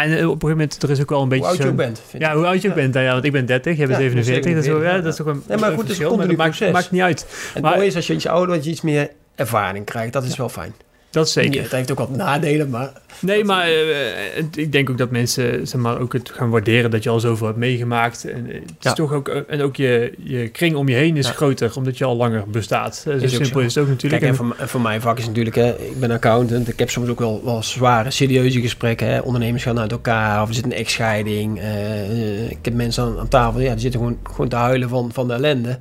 en eh, op een gegeven moment, er is ook wel een beetje Hoe oud je ook bent. vind Ja, hoe oud je ook Ja. bent. Ja, want ik ben 30, jij bent Ja, 47. Dat is, wel, ja, 47, dat is toch een Nee, maar een goed, het is continu maar dat maakt, niet uit. En het maar- mooie is als je iets ouder wordt, je iets meer ervaring krijgt. Dat is wel fijn. Dat is zeker. Ja, het heeft ook wat nadelen, maar... Nee, maar eh, ik denk ook dat mensen zeg maar, ook het gaan waarderen dat je al zoveel hebt meegemaakt. En, eh, het is Ja. toch ook, eh, en ook je, je kring om je heen is Ja. groter, omdat je al langer bestaat. Zo Is simpel zo. is het ook natuurlijk. Kijk, en voor, voor mijn vak is natuurlijk, hè, ik ben accountant. Ik heb soms ook wel, wel zware, serieuze gesprekken. Hè. Ondernemers gaan uit elkaar of er zit een echtscheiding. eh, ik heb mensen aan, aan tafel, ja, die zitten gewoon, gewoon te huilen van, van de ellende.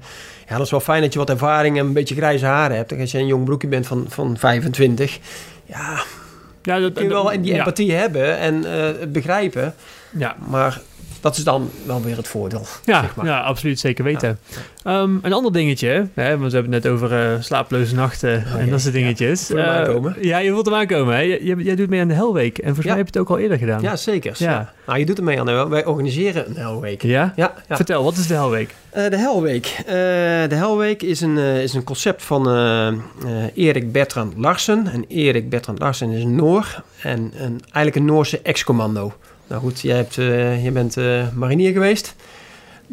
Ja, dat is wel fijn dat je wat ervaring en een beetje grijze haren hebt. Als je een jong broekje bent van, van 25, ja, Ja, dat, kun je wel die ja. empathie hebben en het begrijpen. Ja, Maar dat is dan wel weer het voordeel. ja, zeg maar. ja, absoluut zeker weten. Ehm, een ander dingetje, hè, want we hebben het net over eh, slaaploze nachten en jee, dat soort ja. dingetjes. Hem Eh, ja, je voelt hem aankomen. Hè? Jij, jij doet mee aan de Hellweek en volgens Ja. mij heb je het ook al eerder gedaan. Ja, zeker. Ja. Ja. Nou, je doet er mee aan. hè. Wij organiseren een Hellweek. Ja? Ja, ja. Vertel, wat is de Hellweek? Eh, de Hellweek. De Hellweek is een, is een concept van Erik Bertrand Larsen. En Erik Bertrand Larsen is een Noor. En een, eigenlijk een Noorse ex-commando. Nou goed, jij, hebt, eh, je bent eh, marinier geweest.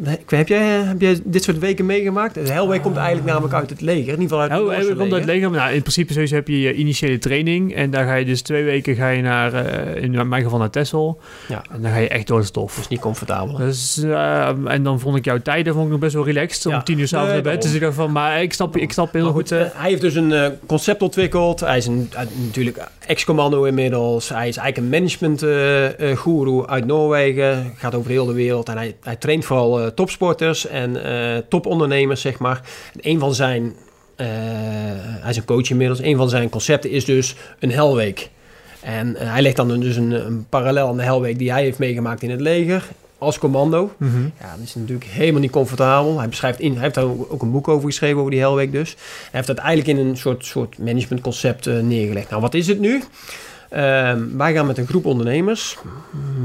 Ik Heb jij, heb jij dit soort weken meegemaakt? De Hellweek komt eigenlijk namelijk uit het leger. In ieder geval uit het Oh, Noorse hij komt uit leger. leger. Nou, in principe sowieso heb je je initiële training. En daar ga je dus twee weken ga je naar, eh, in mijn geval naar Texel. Ja. En dan ga je echt door de stof. Dus niet comfortabel. Dus, eh, en dan vond ik jouw tijden vond ik nog best wel relaxed. Om Ja. tien uur s'avonds naar bed. Dus ik dacht van, maar ik snap, ik snap heel Maar goed. goed, eh, eh, hij heeft dus een eh, concept ontwikkeld. Hij is een, eh, natuurlijk ex-commando inmiddels. Hij is eigenlijk een management eh, eh, guru uit Noorwegen. Gaat over heel de wereld. En hij, hij traint vooral eh, topsporters en eh, topondernemers, zeg maar. En een van zijn... eh, hij is een coach inmiddels. Een van zijn concepten is dus een helweek. En eh, hij legt dan dus een, een parallel aan de helweek die hij heeft meegemaakt in het leger. Als commando. mhm. Ja, dat is natuurlijk helemaal niet comfortabel. Hij, beschrijft in, hij heeft daar ook een boek over geschreven, over die Hellweek dus. Hij heeft dat eigenlijk in een soort, soort managementconcept eh, neergelegd. Nou, wat is het nu? Ehm, wij gaan met een groep ondernemers,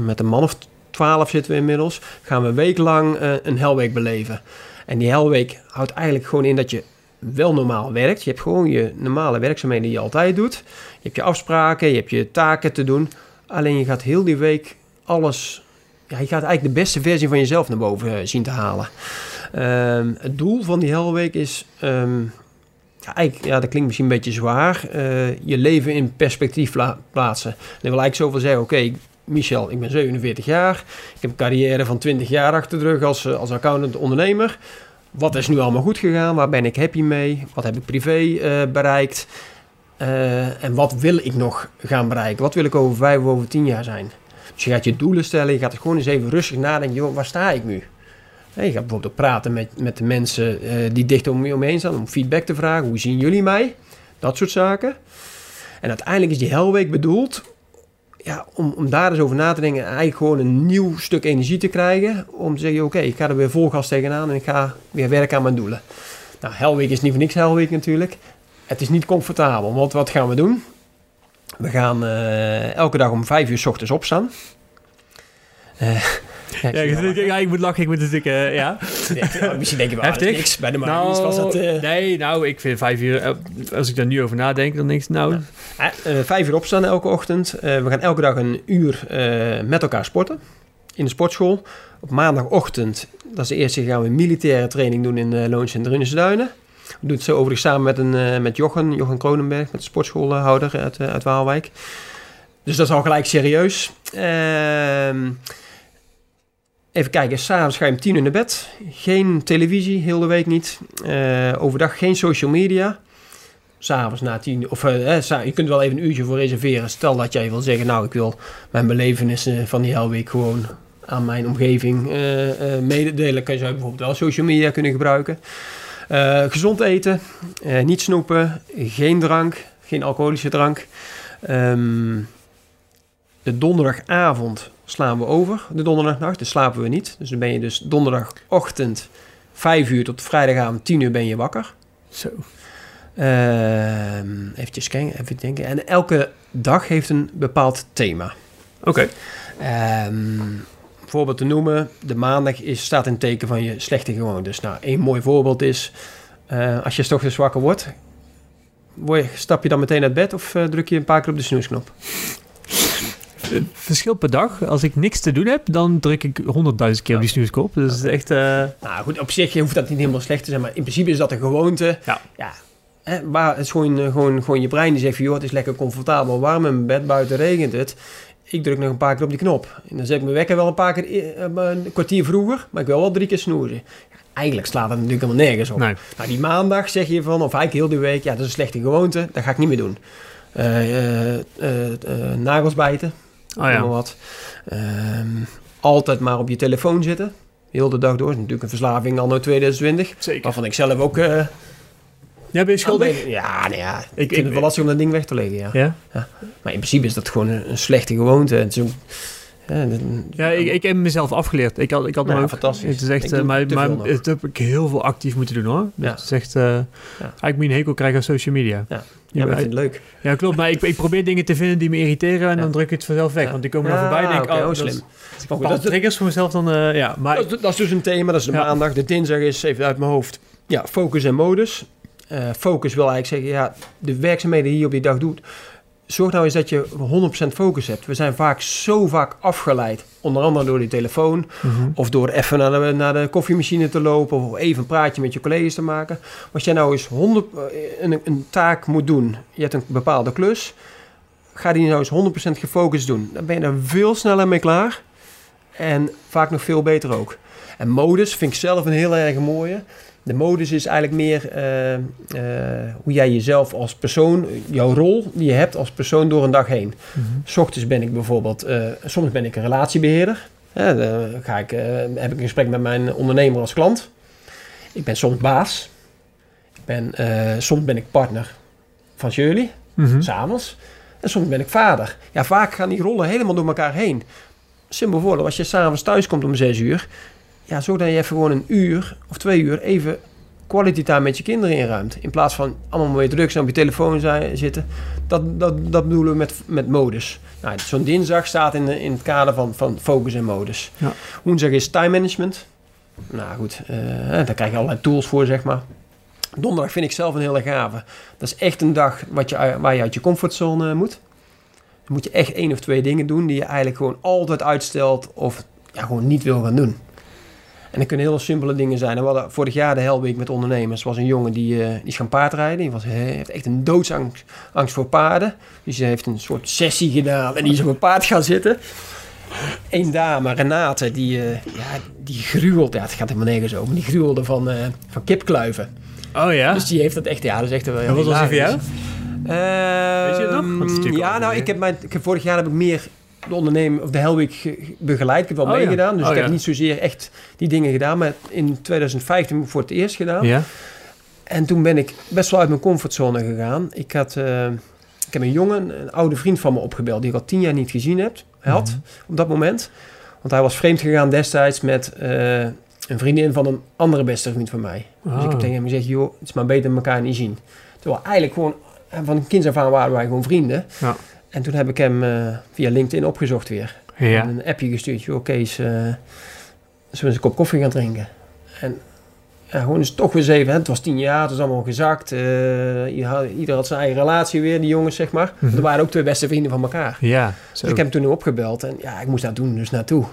met een man of twaalf zitten we inmiddels, gaan we een week lang eh, een Hellweek beleven. En die Hellweek houdt eigenlijk gewoon in dat je wel normaal werkt. Je hebt gewoon je normale werkzaamheden die je altijd doet. Je hebt je afspraken, je hebt je taken te doen. Alleen je gaat heel die week alles ja, je gaat eigenlijk de beste versie van jezelf naar boven eh, zien te halen. Ehm, het doel van die Hellweek is, ehm, ja, eigenlijk, ja, dat klinkt misschien een beetje zwaar, eh, je leven in perspectief pla- plaatsen. En dat wil eigenlijk zoveel zeggen, oké, Michel, ik ben 47 jaar, ik heb een carrière van 20 jaar achter de rug als, eh, als accountant ondernemer. Wat is nu allemaal goed gegaan? Waar ben ik happy mee? Wat heb ik privé eh, bereikt? Eh, en wat wil ik nog gaan bereiken? Wat wil ik over vijf of over tien jaar zijn? Dus je gaat je doelen stellen, je gaat gewoon eens even rustig nadenken, joh, waar sta ik nu? Hè, je gaat bijvoorbeeld ook praten met, met de mensen die dicht om je omheen staan, om feedback te vragen. Hoe zien jullie mij? Dat soort zaken. En uiteindelijk is die Hellweek bedoeld ja, om, om daar eens over na te denken en eigenlijk gewoon een nieuw stuk energie te krijgen. Om te zeggen, oké, ik ga er weer vol gas tegenaan en ik ga weer werken aan mijn doelen. Nou, Hellweek is niet voor niks Hellweek natuurlijk. Het is niet comfortabel, want wat gaan we doen? We gaan eh, elke dag om vijf uur 's ochtends opstaan. Ja, [laughs] Ja, ik, ik- ja, ik moet lachen, ik moet natuurlijk, eh, ja. [laughs] Ja, misschien denk je wel, niks. Bij de mariniers was dat... eh, Nee, nou, ik vind vijf uur, eh, als ik daar nu over nadenk, dan denk ik, nou, eh, vijf uur opstaan elke ochtend. Eh, we gaan elke dag een uur eh, met elkaar sporten. In de sportschool. Op maandagochtend, dat is de eerste, gaan we een militaire training doen in uh, Loons en Drunense Duinen. We doen het zo overigens samen met, een, eh, met Jochen, Jochen Kronenberg, met de sportschoolhouder uit, uit Waalwijk. Dus dat is al gelijk serieus. Ehm, even kijken, s'avonds ga je om tien uur naar bed. Geen televisie, heel de week niet. Eh, overdag geen social media. S'avonds na tien, of eh, je kunt wel even een uurtje voor reserveren. Stel dat jij wil zeggen, nou ik wil mijn belevenissen van die Hellweek gewoon aan mijn omgeving eh, mededelen. Kan je bijvoorbeeld wel social media kunnen gebruiken. Gezond eten, niet snoepen, geen drank, geen alcoholische drank. Ehm, de donderdagavond slaan we over. De donderdagnacht, dus slapen we niet. Dus dan ben je dus donderdagochtend 5 uur tot vrijdagavond 10 uur ben je wakker. zo. Eventjes kijken, even denken. En elke dag heeft een bepaald thema. Oké. Ehm voorbeeld te noemen, de maandag is, staat in teken van je slechte gewoontes. Nou, één mooi voorbeeld is, eh, als je ochtends wakker wordt, word je, stap je dan meteen uit bed of eh, druk je een paar keer op de snoesknop? Verschil per dag. Als ik niks te doen heb, dan druk ik honderdduizend keer op die snoeskop. Dus het is echt... eh, Nou goed, op zich hoeft dat niet helemaal slecht te zijn, maar in principe is dat een gewoonte. Ja. ja hè, maar het is gewoon, eh, gewoon, gewoon je brein die zegt van, joh, het is lekker comfortabel, warm in mijn bed, buiten regent het. Ik druk nog een paar keer op die knop. En dan zet ik mijn wekker wel een paar keer, eh, een kwartier vroeger, maar ik wil wel drie keer snoezen. Eigenlijk slaat dat natuurlijk helemaal nergens op. nee. Nou, die maandag zeg je van, of eigenlijk heel die week, ja, dat is een slechte gewoonte, dat ga ik niet meer doen. Nagels bijten, Oh maar ja. wat. Ehm, altijd maar op je telefoon zitten. Heel de dag door. is natuurlijk een verslaving anno 2020. Zeker. Waarvan ik zelf ook... eh Ja, ben je schuldig? Ja, nee, ja. Ik, Ik- vind ik- het wel lastig om dat ding weg te leggen, ja. Ja? Maar in principe is dat gewoon een, een slechte gewoonte. Het is ook, ja, dat- Ja, ik, ik heb mezelf afgeleerd. Ik had, ik had ook. fantastisch. Het is echt, Ik eh, maar, maar het heb ik heel veel actief moeten doen hoor. Dus Ja. Het is echt, eh eigenlijk moet je een hekel krijgen aan social media. Ja. Maar ik vind het leuk. ja, klopt. Maar ik, ik probeer dingen te vinden die me irriteren en Ja. dan druk ik het vanzelf weg. Ja. Want die komen dan voorbij en denk ik, oké, oh, oh, dat slim. is- goed, dat, dat, triggers voor mezelf dan, eh, ja. Maar dat, dat is dus een thema, dat is de maandag. De dinsdag is, even uit mijn hoofd, ja, focus en modus. Eh, focus wil eigenlijk zeggen, ja, de werkzaamheden die je op die dag doet, zorg nou eens dat je 100% focus hebt. We zijn vaak zo vaak afgeleid, onder andere door die telefoon, Mhm. of door even naar de, naar de koffiemachine te lopen, of even een praatje met je collega's te maken. Maar als jij nou eens 100, eh, een, een taak moet doen, je hebt een bepaalde klus, ga die nou eens 100% gefocust doen. Dan ben je er veel sneller mee klaar. En vaak nog veel beter ook. En modus vind ik zelf een heel erg mooie. De modus is eigenlijk meer eh, eh, hoe jij jezelf als persoon, jouw rol die je hebt als persoon door een dag heen. Mhm. S ochtends ben ik bijvoorbeeld, eh, soms ben ik een relatiebeheerder. Dan ga ik, heb ik een gesprek met mijn ondernemer als klant. Ik ben soms baas. Ik ben, soms ben ik partner van jullie Mhm. s'avonds. En soms ben ik vader. Ja, vaak gaan die rollen helemaal door elkaar heen. Simpel voorbeeld, als je s'avonds thuis komt om zes uur... Ja, zorg dat je even gewoon een uur of twee uur even quality time met je kinderen inruimt. In plaats van allemaal weer druk zijn op je telefoon zijn, zitten. Dat, dat, dat bedoelen we met, met modus. Nou, Zo'n dinsdag staat in, de- in het kader van, van focus en modus. Ja. Woensdag is time management. Nou goed, eh, daar krijg je allerlei tools voor, zeg maar. Donderdag vind ik zelf een hele gave. Dat is echt een dag wat je, waar je uit je comfortzone moet. Dan moet je echt één of twee dingen doen die je eigenlijk gewoon altijd uitstelt of ja, gewoon niet wil gaan doen. En dat kunnen heel simpele dingen zijn. En we hadden vorig jaar de Helweek met ondernemers. Er was een jongen die, eh, die is gaan paardrijden. Die was, hij heeft echt een doodsangst angst voor paarden. Dus hij heeft een soort sessie gedaan en die is op een paard gaan zitten. Eén dame, Renate, die, eh, ja, die gruwelt. Ja, het gaat helemaal nergens over. Die gruwelde van, eh, van kipkluiven. Oh ja? Dus die heeft dat echt, ja, dat is echt wel en wat was die voor jou? Ehm, Weet je het nog? Ja, nou, ik heb mijn, ik heb vorig jaar heb ik meer de onderneming of de Helweek ge- begeleid. Ik heb wel Oh, ja. meegedaan, dus Oh, ik heb ja. niet zozeer echt die dingen gedaan. Maar in 2015 heb ik voor het eerst gedaan. Ja? En toen ben ik best wel uit mijn comfortzone gegaan. Ik had, eh, ik heb een jongen, een oude vriend van me opgebeld, die ik al tien jaar niet gezien heb, had Mhm. op dat moment. Want hij was vreemd gegaan destijds met eh, een vriendin van een andere beste vriend van mij. Dus ik heb Oh. tegen hem gezegd, joh, het is maar beter elkaar niet zien. Terwijl eigenlijk gewoon, eh, van kinds af aan waren wij gewoon vrienden. Ja. En toen heb ik hem eh, via LinkedIn opgezocht weer. Ja. En een appje gestuurd, joh, Kees, eh zullen we eens een kop koffie gaan drinken? En ja, gewoon eens toch weer eens even, hè, het was tien jaar, het was allemaal gezakt. eh, ieder, had, ieder had zijn eigen relatie weer, die jongens, zeg maar. Mhm. Er waren ook twee beste vrienden van elkaar. Ja. Dus ik heb hem toen opgebeld en ja, ik moest daar toen dus naartoe.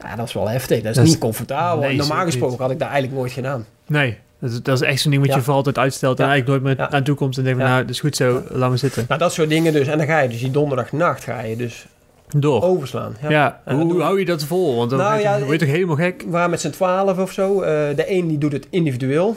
Ja, dat is wel heftig. Dat is Dat is- niet comfortabel. Nee, Normaal gesproken niet. had ik dat eigenlijk nooit gedaan. Nee, dat is, dat is echt zo'n ding wat je voor altijd uitstelt en eigenlijk nooit meer aan toekomst en denkt van, nou, dat is goed zo, laat me zitten. Nou, dat soort dingen dus. En dan ga je dus die donderdagnacht ga je dus Door. overslaan. Ja, hoe, hou je dat vol? Want dan Nou word je, ja, word je toch helemaal gek? We waren met z'n twaalf of zo. Eh, de een die doet het individueel.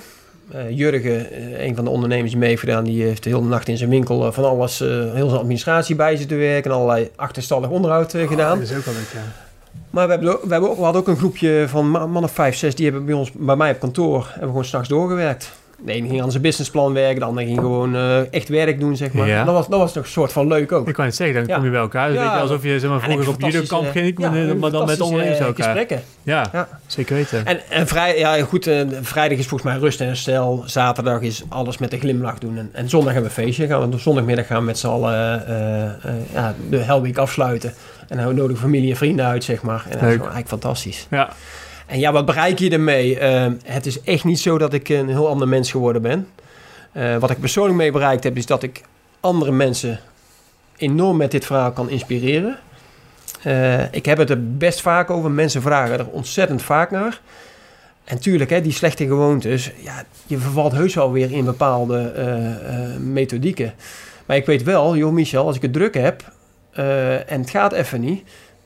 Eh, Jurgen, eh, een van de ondernemers die mee heeft gedaan, die heeft de hele nacht in zijn winkel van alles, heel zijn administratie bij zitten werken en allerlei achterstallig onderhoud eh, gedaan. dat is ook wel leuk, ja. Maar we, hebben, we, hebben ook, we hadden ook een groepje van ma- man of vijf, zes, die hebben bij ons, bij mij op kantoor, hebben we gewoon s'nachts doorgewerkt. De ene ging aan zijn businessplan werken, de andere ging gewoon eh, echt werk doen, zeg maar. Ja. Dat, was, dat was nog een soort van leuk ook. Ik kan het zeggen, dan Ja. kom je bij elkaar. Ja. weet je, alsof je zeg maar, vroeger op judokamp ging, maar, maar dan met ondernemers eh, elkaar. gesprekken. Ja, Ja. zeker weten. En, en vrij, ja, goed, eh, vrijdag is volgens mij rust en herstel. Zaterdag is alles met een glimlach doen. En, en zondag hebben we een feestje. Gaan we, zondagmiddag gaan we met z'n allen ja, de Helweek afsluiten. En dan nodigen familie en vrienden uit, zeg maar. En dat is Leuk. gewoon eigenlijk fantastisch. Ja, En ja, wat bereik je ermee? Eh, het is echt niet zo dat ik een heel ander mens geworden ben. Eh, wat ik persoonlijk mee bereikt heb, is dat ik andere mensen enorm met dit verhaal kan inspireren. Eh, ik heb het er best vaak over. Mensen vragen er ontzettend vaak naar. En tuurlijk, hè, die slechte gewoontes, ja, je vervalt heus wel weer in bepaalde eh, eh, methodieken. Maar ik weet wel, joh Michel, als ik het druk heb eh, en het gaat even niet,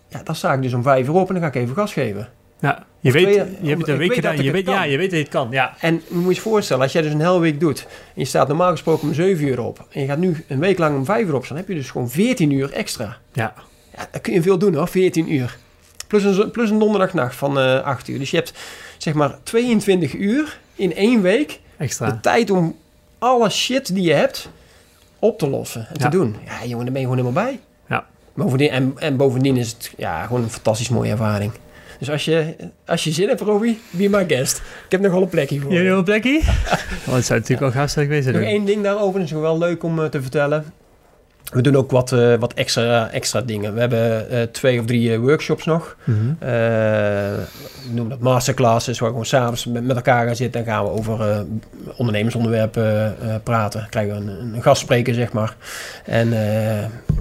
ja, dan sta ik dus om vijf uur op en dan ga ik even gas geven. ja. Je, weet, twee- je hebt het een week gedaan. Je weet, ja, je weet dat je het kan. Ja, En je moet je voorstellen, als jij dus een hele week doet... en je staat normaal gesproken om 7 uur op... en je gaat nu een week lang om 5 uur op staan... heb je dus gewoon 14 uur extra. ja. Ja, dan kun je veel doen hoor, 14 uur. Plus een, plus een donderdagnacht van eh 8 uur. Dus je hebt zeg maar 22 uur in één week Extra. de tijd om alle shit die je hebt op te lossen en Ja. te doen. Ja, jongen, daar ben je gewoon helemaal bij. Bovendien, en, en bovendien is het ja, gewoon een fantastisch mooie ervaring. Dus als je, als je zin hebt, Robbie, be my guest. Ik heb nog wel een plekje voor Jullie je. nog een plekje? [laughs] Oh, het zou natuurlijk wel gaaf zijn geweest Nog één ding daarover, dat is wel leuk om eh, te vertellen. We doen ook wat, eh, wat extra, extra dingen. We hebben eh, twee of drie eh, workshops nog. Eh, we noemen dat masterclasses, waar we gewoon s'avonds met, met elkaar gaan zitten en gaan we over ondernemersonderwerpen praten. Dan krijgen we een, een gastspreker, zeg maar. En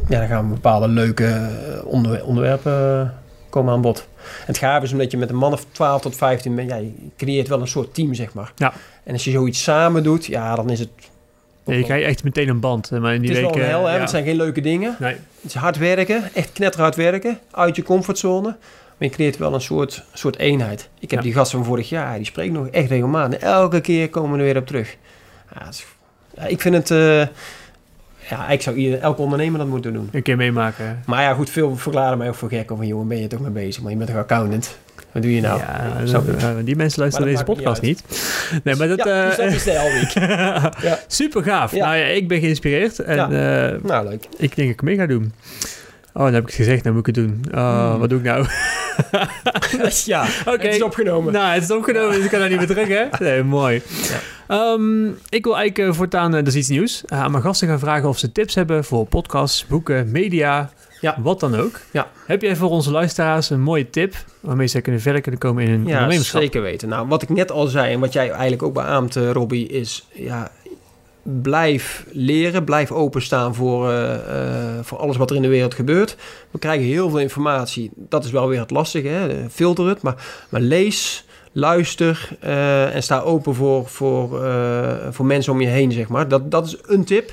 ja, dan gaan we bepaalde leuke onder, onderwerpen komen aan bod. En het gaaf is omdat je met een man of 12 tot 15 bent, ja, je creëert wel een soort team, zeg maar. Ja. En als je zoiets samen doet, ja, dan is het... Ja, je krijgt echt meteen een band. eh, Maar in die het is weken... wel een hel, hè? ja. Het zijn geen leuke dingen. Nee. Het is hard werken, echt knetterhard werken, uit je comfortzone. Maar je creëert wel een soort, soort eenheid. Ik heb Ja. die gast van vorig jaar, die spreekt nog echt regelmatig. Elke keer komen we er weer op terug. Ja, het is- ja, ik vind het... eh, ja, ik zou ieder, elke ondernemer dat moeten doen. Een keer meemaken. Maar ja, goed, veel verklaren mij ook voor gek. Of van, jongen, ben je toch mee bezig? Maar je bent toch accountant? Wat doe je nou? ja, die mensen luisteren deze podcast niet. Nee, maar dat... ja, eh, is. [laughs] Ja. Super gaaf. Ja. Nou ja, ik ben geïnspireerd. En Ja. eh, Nou, leuk. ik denk dat ik mee ga doen. Oh, dan heb ik het gezegd, dan moet ik het doen. Oh, Hmm. wat doe ik nou? [laughs] ja, het is opgenomen. Nou, het is opgenomen, dus ik kan daar niet meer terug, hè? Nee, mooi. Ehm, ik wil eigenlijk eh, voortaan, dat is iets nieuws, aan mijn gasten gaan vragen of ze tips hebben voor podcasts, boeken, media, Ja. wat dan ook. Ja. Heb jij voor onze luisteraars een mooie tip waarmee ze kunnen verder kunnen komen in hun Ja, ondernemerschap? zeker weten. Nou, wat ik net al zei en wat jij eigenlijk ook beaamt, eh, Robbie, is ja, blijf leren, blijf openstaan voor, eh, eh, voor alles wat er in de wereld gebeurt. We krijgen heel veel informatie. Dat is wel weer het lastige, hè? Filter het. Maar, maar lees, luister en sta open voor, voor, voor mensen om je heen, zeg maar. Dat, dat is een tip.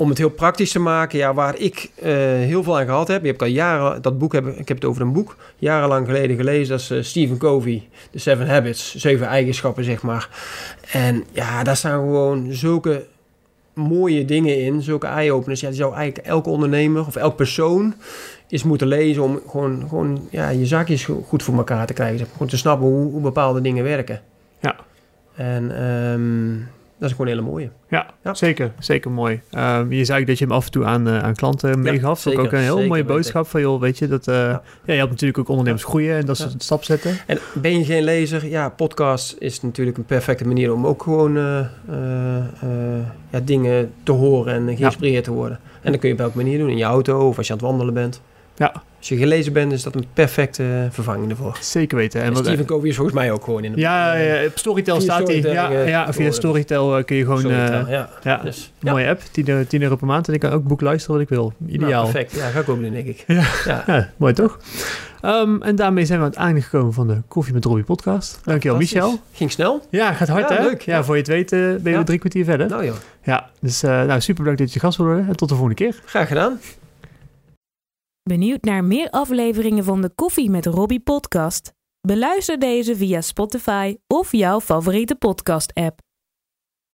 Om het heel praktisch te maken, ja, waar ik eh, heel veel aan gehad heb. Je hebt al jaren, dat boek heb ik, heb het over een boek, jarenlang geleden gelezen. Dat is eh, Stephen Covey, The Seven Habits, zeven eigenschappen, zeg maar. En ja, daar staan gewoon zulke mooie dingen in, zulke eye-openers. Ja, die zou eigenlijk elke ondernemer of elk persoon eens moeten lezen om gewoon, gewoon ja, je zaakjes go- goed voor elkaar te krijgen. Gewoon te snappen hoe, hoe bepaalde dingen werken. Ja. En ehm, dat is gewoon een hele mooie. Ja, Ja. zeker. Zeker mooi. Ehm, je zei ook dat je hem af en toe aan, eh, aan klanten meegaf. Ik zeker, ook een heel mooie boodschap van, joh, weet je, dat... eh, ja. je helpt natuurlijk ook ondernemers groeien en dat ze Ja. een stap zetten. En ben je geen lezer? Ja, podcast is natuurlijk een perfecte manier om ook gewoon eh, ja, dingen te horen en geïnspireerd te worden. En dat kun je op elke manier doen, in je auto of als je aan het wandelen bent. Ja. Als je gelezen bent, is dat een perfecte vervanging ervoor. Zeker weten. En En wat, Stephen Covey is volgens mij ook gewoon in de... ja, ja, op Storytel staat hij. Ja, eh, ja, via. Storytel eh, kun je gewoon... Storytel, eh, ja. ja, Dus, mooie app. 10 euro, 10 euro per maand. En ik kan ook boek luisteren wat ik wil. Ideaal. Nou, perfect. Ja, ga ik ook doen, denk ik. [laughs] Ja. mooi toch? Ehm, en daarmee zijn we aan het einde gekomen van de Koffie met Robbie podcast. Dankjewel. Michel. Ging snel? Ja, gaat hard hè? leuk. Ja, voor je het weet eh, ben je drie kwartier verder. Nou joh, Ja, dus nou, super bedankt dat je gast wilde worden. En tot de volgende keer. graag gedaan. Benieuwd naar meer afleveringen van de Koffie met Robbie podcast? Beluister deze via Spotify of jouw favoriete podcast app.